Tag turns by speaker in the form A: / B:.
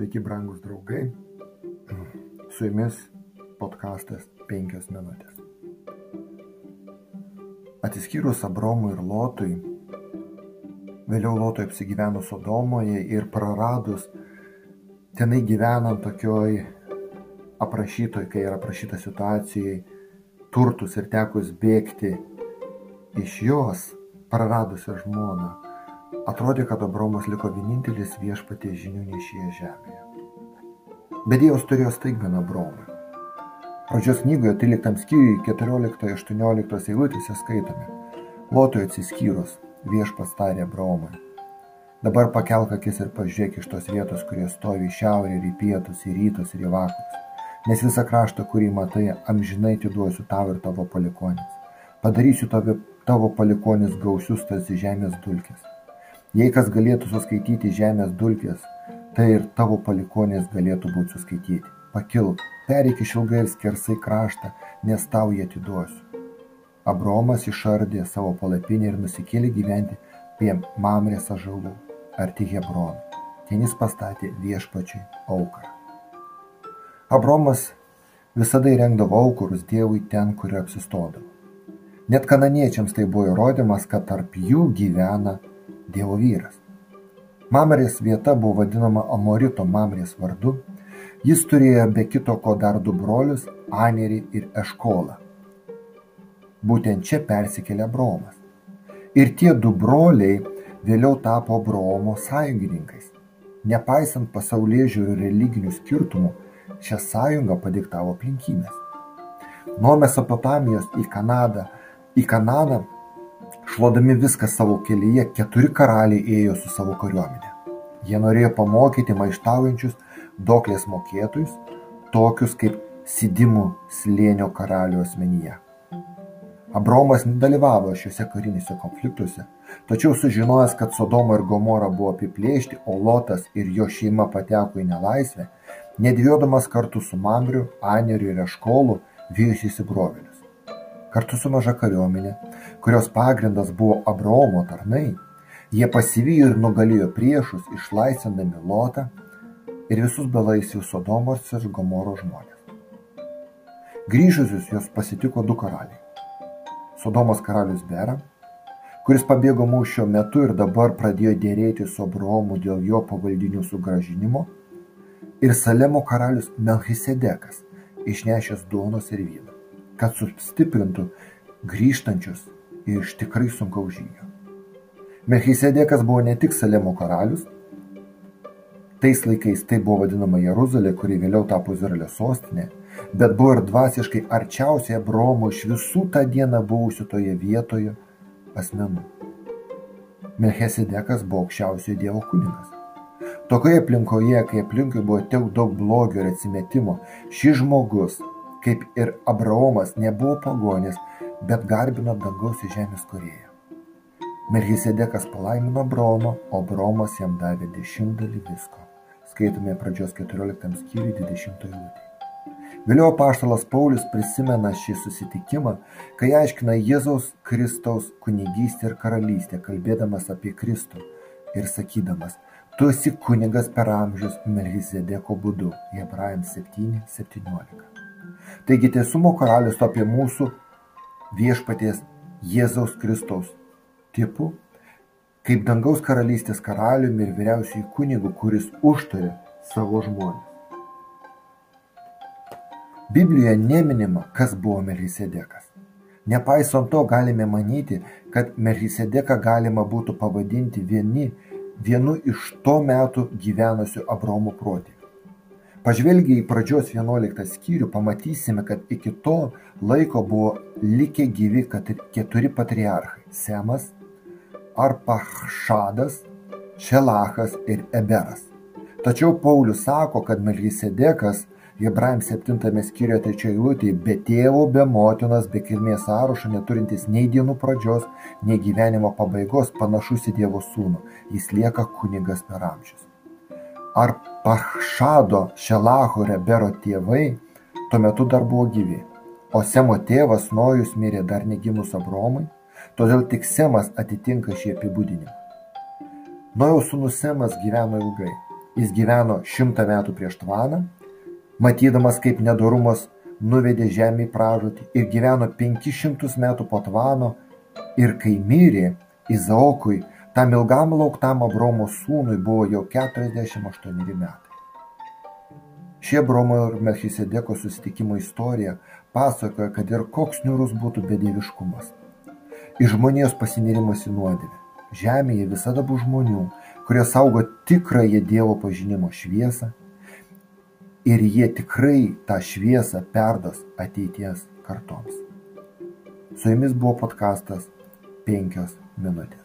A: Sveiki, brangus draugai. Su jumis podkastas 5 minutės. Atsiskyrus Abromui ir Lotui, vėliau Lotui apsigyvenus Sodomoje ir praradus tenai gyvenant tokioj aprašytoj, kai yra aprašyta situacijai, turtus ir tekus bėgti iš jos, praradusią žmoną, atrodė, kad Abromas liko vienintelis viešpatie žinių nešėje žemėje. Bet Dievas turėjo staigmeną Abromui. Pradžios knygoje 13 skyriui 14-18 eilutėse skaitome. Lotui atsiskyrus viešpas tarė Abromui. Dabar pakelk akis ir pažiūrėk iš tos vietos, kurie stovi į šiaurę ir į pietus, į rytus ir į vakarus. Nes visą kraštą, kurį matai, amžinai atiduosiu tau ir tavo palikonis. Padarysiu tavo, tavo palikonis gausius tarsi žemės dulkės. Jei kas galėtų suskaityti žemės dulkės, tai ir tavo palikonės galėtų būti suskaityti. Pakilk, pereik išilgai ir skersai kraštą, nes tau jį atiduosiu. Abromas išardė savo palapinę ir nusikėlė gyventi prie Mamrės ažalų, arti Hebrono. Ten jis pastatė viešpačiui auką. Abromas visada įrengdavo aukurus Dievui ten, kur apsistodavo. Net kananiečiams tai buvo įrodymas, kad tarp jų gyvena Dievo vyras. Mamrės vieta buvo vadinama Amorito Mamrės vardu. Jis turėjo be kito ko dar du brolius - Anerį ir Eškolą. Būtent čia persikėlė Bromas. Ir tie du broliai vėliau tapo Bromo sąjungininkais. Nepaisant pasaulyje žiūrių religinių skirtumų, šią sąjungą padiktavo aplinkybės. Nuo Mesopotamijos į Kanadą, į Kanadą, šluodami viską savo kelyje, keturi karaliai ėjo su savo kariuomenė. Jie norėjo pamokyti maištaujančius doklės mokėtojus, tokius kaip Sidimų slėnio karalių asmenyje. Abromas nedalyvavo šiuose karinėse konfliktuose, tačiau sužinojęs, kad Sodoma ir Gomora buvo apiplėšti, o Lotas ir jo šeima pateko į nelaisvę, nedvėjodamas kartu su Mamriu, Aneriu ir Eškolu vijosi įsibrovėlius. Kartu su maža kariuomenė, kurios pagrindas buvo Abraomo tarnai, jie pasivijo ir nugalėjo priešus, išlaisvindami Lotą ir visus belaisvius Sodomos ir Gomoro žmonės. Grįžusius jos pasitiko du karaliai. Sodomos karalius Bera, kuris pabėgo mūšio metu ir dabar pradėjo dėrėti su Abraomu dėl jo pavaldinių sugražinimo, ir Salemo karalius Melchisedekas, išnešęs duonos ir vyno, kad sustiprintų grįžtančius iš tikrai sunkaus žygio. Melchisedekas buvo ne tik Salemo karalius, tais laikais tai buvo vadinama Jeruzalė, kuri vėliau tapo Izraelio sostinė, bet buvo ir dvasiškai arčiausiai Abromo iš visų tą dieną buvusių toje vietoje asmenų. Melchisedekas buvo aukščiausiojo Dievo kunigas. Tokioje aplinkoje, kai aplinkui buvo tiek daug blogio ir atsimetimo, šis žmogus, kaip ir Abraomas, nebuvo pagonis, bet garbino dangaus ir žemės kurėją. Melchisedekas palaimino Abraomą, o Abraomas jam davė dešimtdalį visko. Skaitome pradžios 14 skyriui 20 eilutė. Vėliau paštalas Paulius prisimena šį susitikimą, kai aiškina Jėzaus Kristaus kunigystę ir karalystę, kalbėdamas apie Kristų ir sakydamas, tu esi kunigas per amžius Melchizedeko būdu, Hebrajams 7.17. Taigi teisumo karalius apie mūsų viešpaties Jėzaus Kristaus tipų, kaip dangaus karalystės karaliumi ir vyriausiai kunigu, kuris užtari savo žmonės. Biblijoje neminima, kas buvo Melchisedekas. Nepaisant to, galime manyti, kad Melchisedeką galima būtų pavadinti vieni, vienu iš to metu gyvenusių Abraomo protėvių. Pažvelgiai į pradžios 11 skyrių, pamatysime, kad iki to laiko buvo likę gyvi keturi patriarchai - Semas, Arpachšadas, Šelachas ir Eberas. Tačiau Paulius sako, kad Melchisedekas Hebrajams 7 skyriuje 3 eilutėje, be tėvo, be motinos, be kilmės sąrašo, neturintis nei dienų pradžios, nei gyvenimo pabaigos, panašus į Dievo sūnų, jis lieka kunigas per amžius. Ar Pachšado, Šelacho ir Ebero tėvai tuo metu dar buvo gyvi, o Semo tėvas Nojus mirė dar negimus Abromui, todėl tik Semas atitinka šį apibūdinimą. Nojaus sūnus Semas gyveno ilgai Jis gyveno šimtą metų prieš tvaną, matydamas, kaip nedorumas nuvedė žemę į pražūtį ir gyveno 500 metų po tvano ir kai mirė, Izaokui, tam ilgam lauktam Abromo sūnui buvo jau 48 metai. Ši Abromo ir Melchisedeko susitikimo istorija pasakoja, kad ir koks niurus būtų bedieviškumas. Iš žmonijos pasinirimas į nuodėmę. Žemėje visada bus žmonių, kurie saugo tikrąją Dievo pažinimo šviesą ir jie tikrai tą šviesą perdos ateities kartoms. Su jumis buvo podkastas 5 minutės.